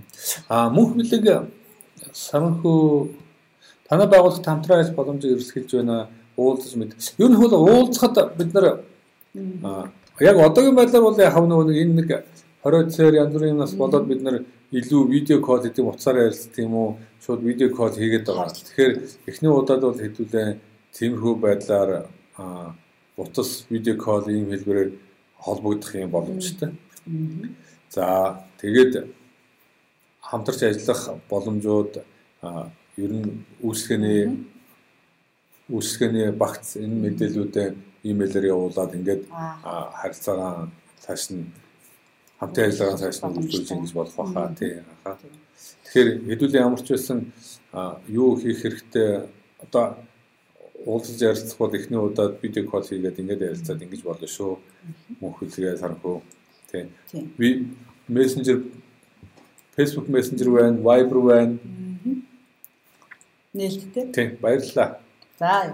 Аа мөнх бэлэг санхүү танай байгууллагт хамтран ажиллах боломжийг эрсгэлж байна уулзаж мэд. Ер нь хөл уулзахад бид нар яг одоогийн байдлаар бол яг нөгөө энэ нэг 20 цаар янз бүрийн юмнаас болоод бид нар илүү видео кол гэдэг утсаар ярилцдаг юм уу? Шууд видео кол хийгээд байгаа. Тэгэхээр эхний удаад бол хэдүүлээ тиймэрхүү байдлаар утас видео кол ийм хэлбэрээр холбогдох юм боломжтой. За тэгээд хамтарч ажиллах боломжууд ер нь үйлчлэгээний үйлчлэгээний багц энэ мэдээллүүдээ имэйлээр явуулаад ингээд харилцаагаа цааш нь хамтын ажиллагаа цааш нь үргэлжлүүлж ингэж болох байхаа тий. Тэгэхээр хэдүүлээ ямар ч байсан юу хийх хэрэгтэй одоо уулзаж ярилцах бол эхний удаад видео кол хийгээд ингээд ярилцаад ингэж болно шүү. Мөнх хүлгээ санхүү тий. Би мессенжер Facebook Messenger байна, Viber байна. Нээлттэй. Тий, баярлалаа. sabe?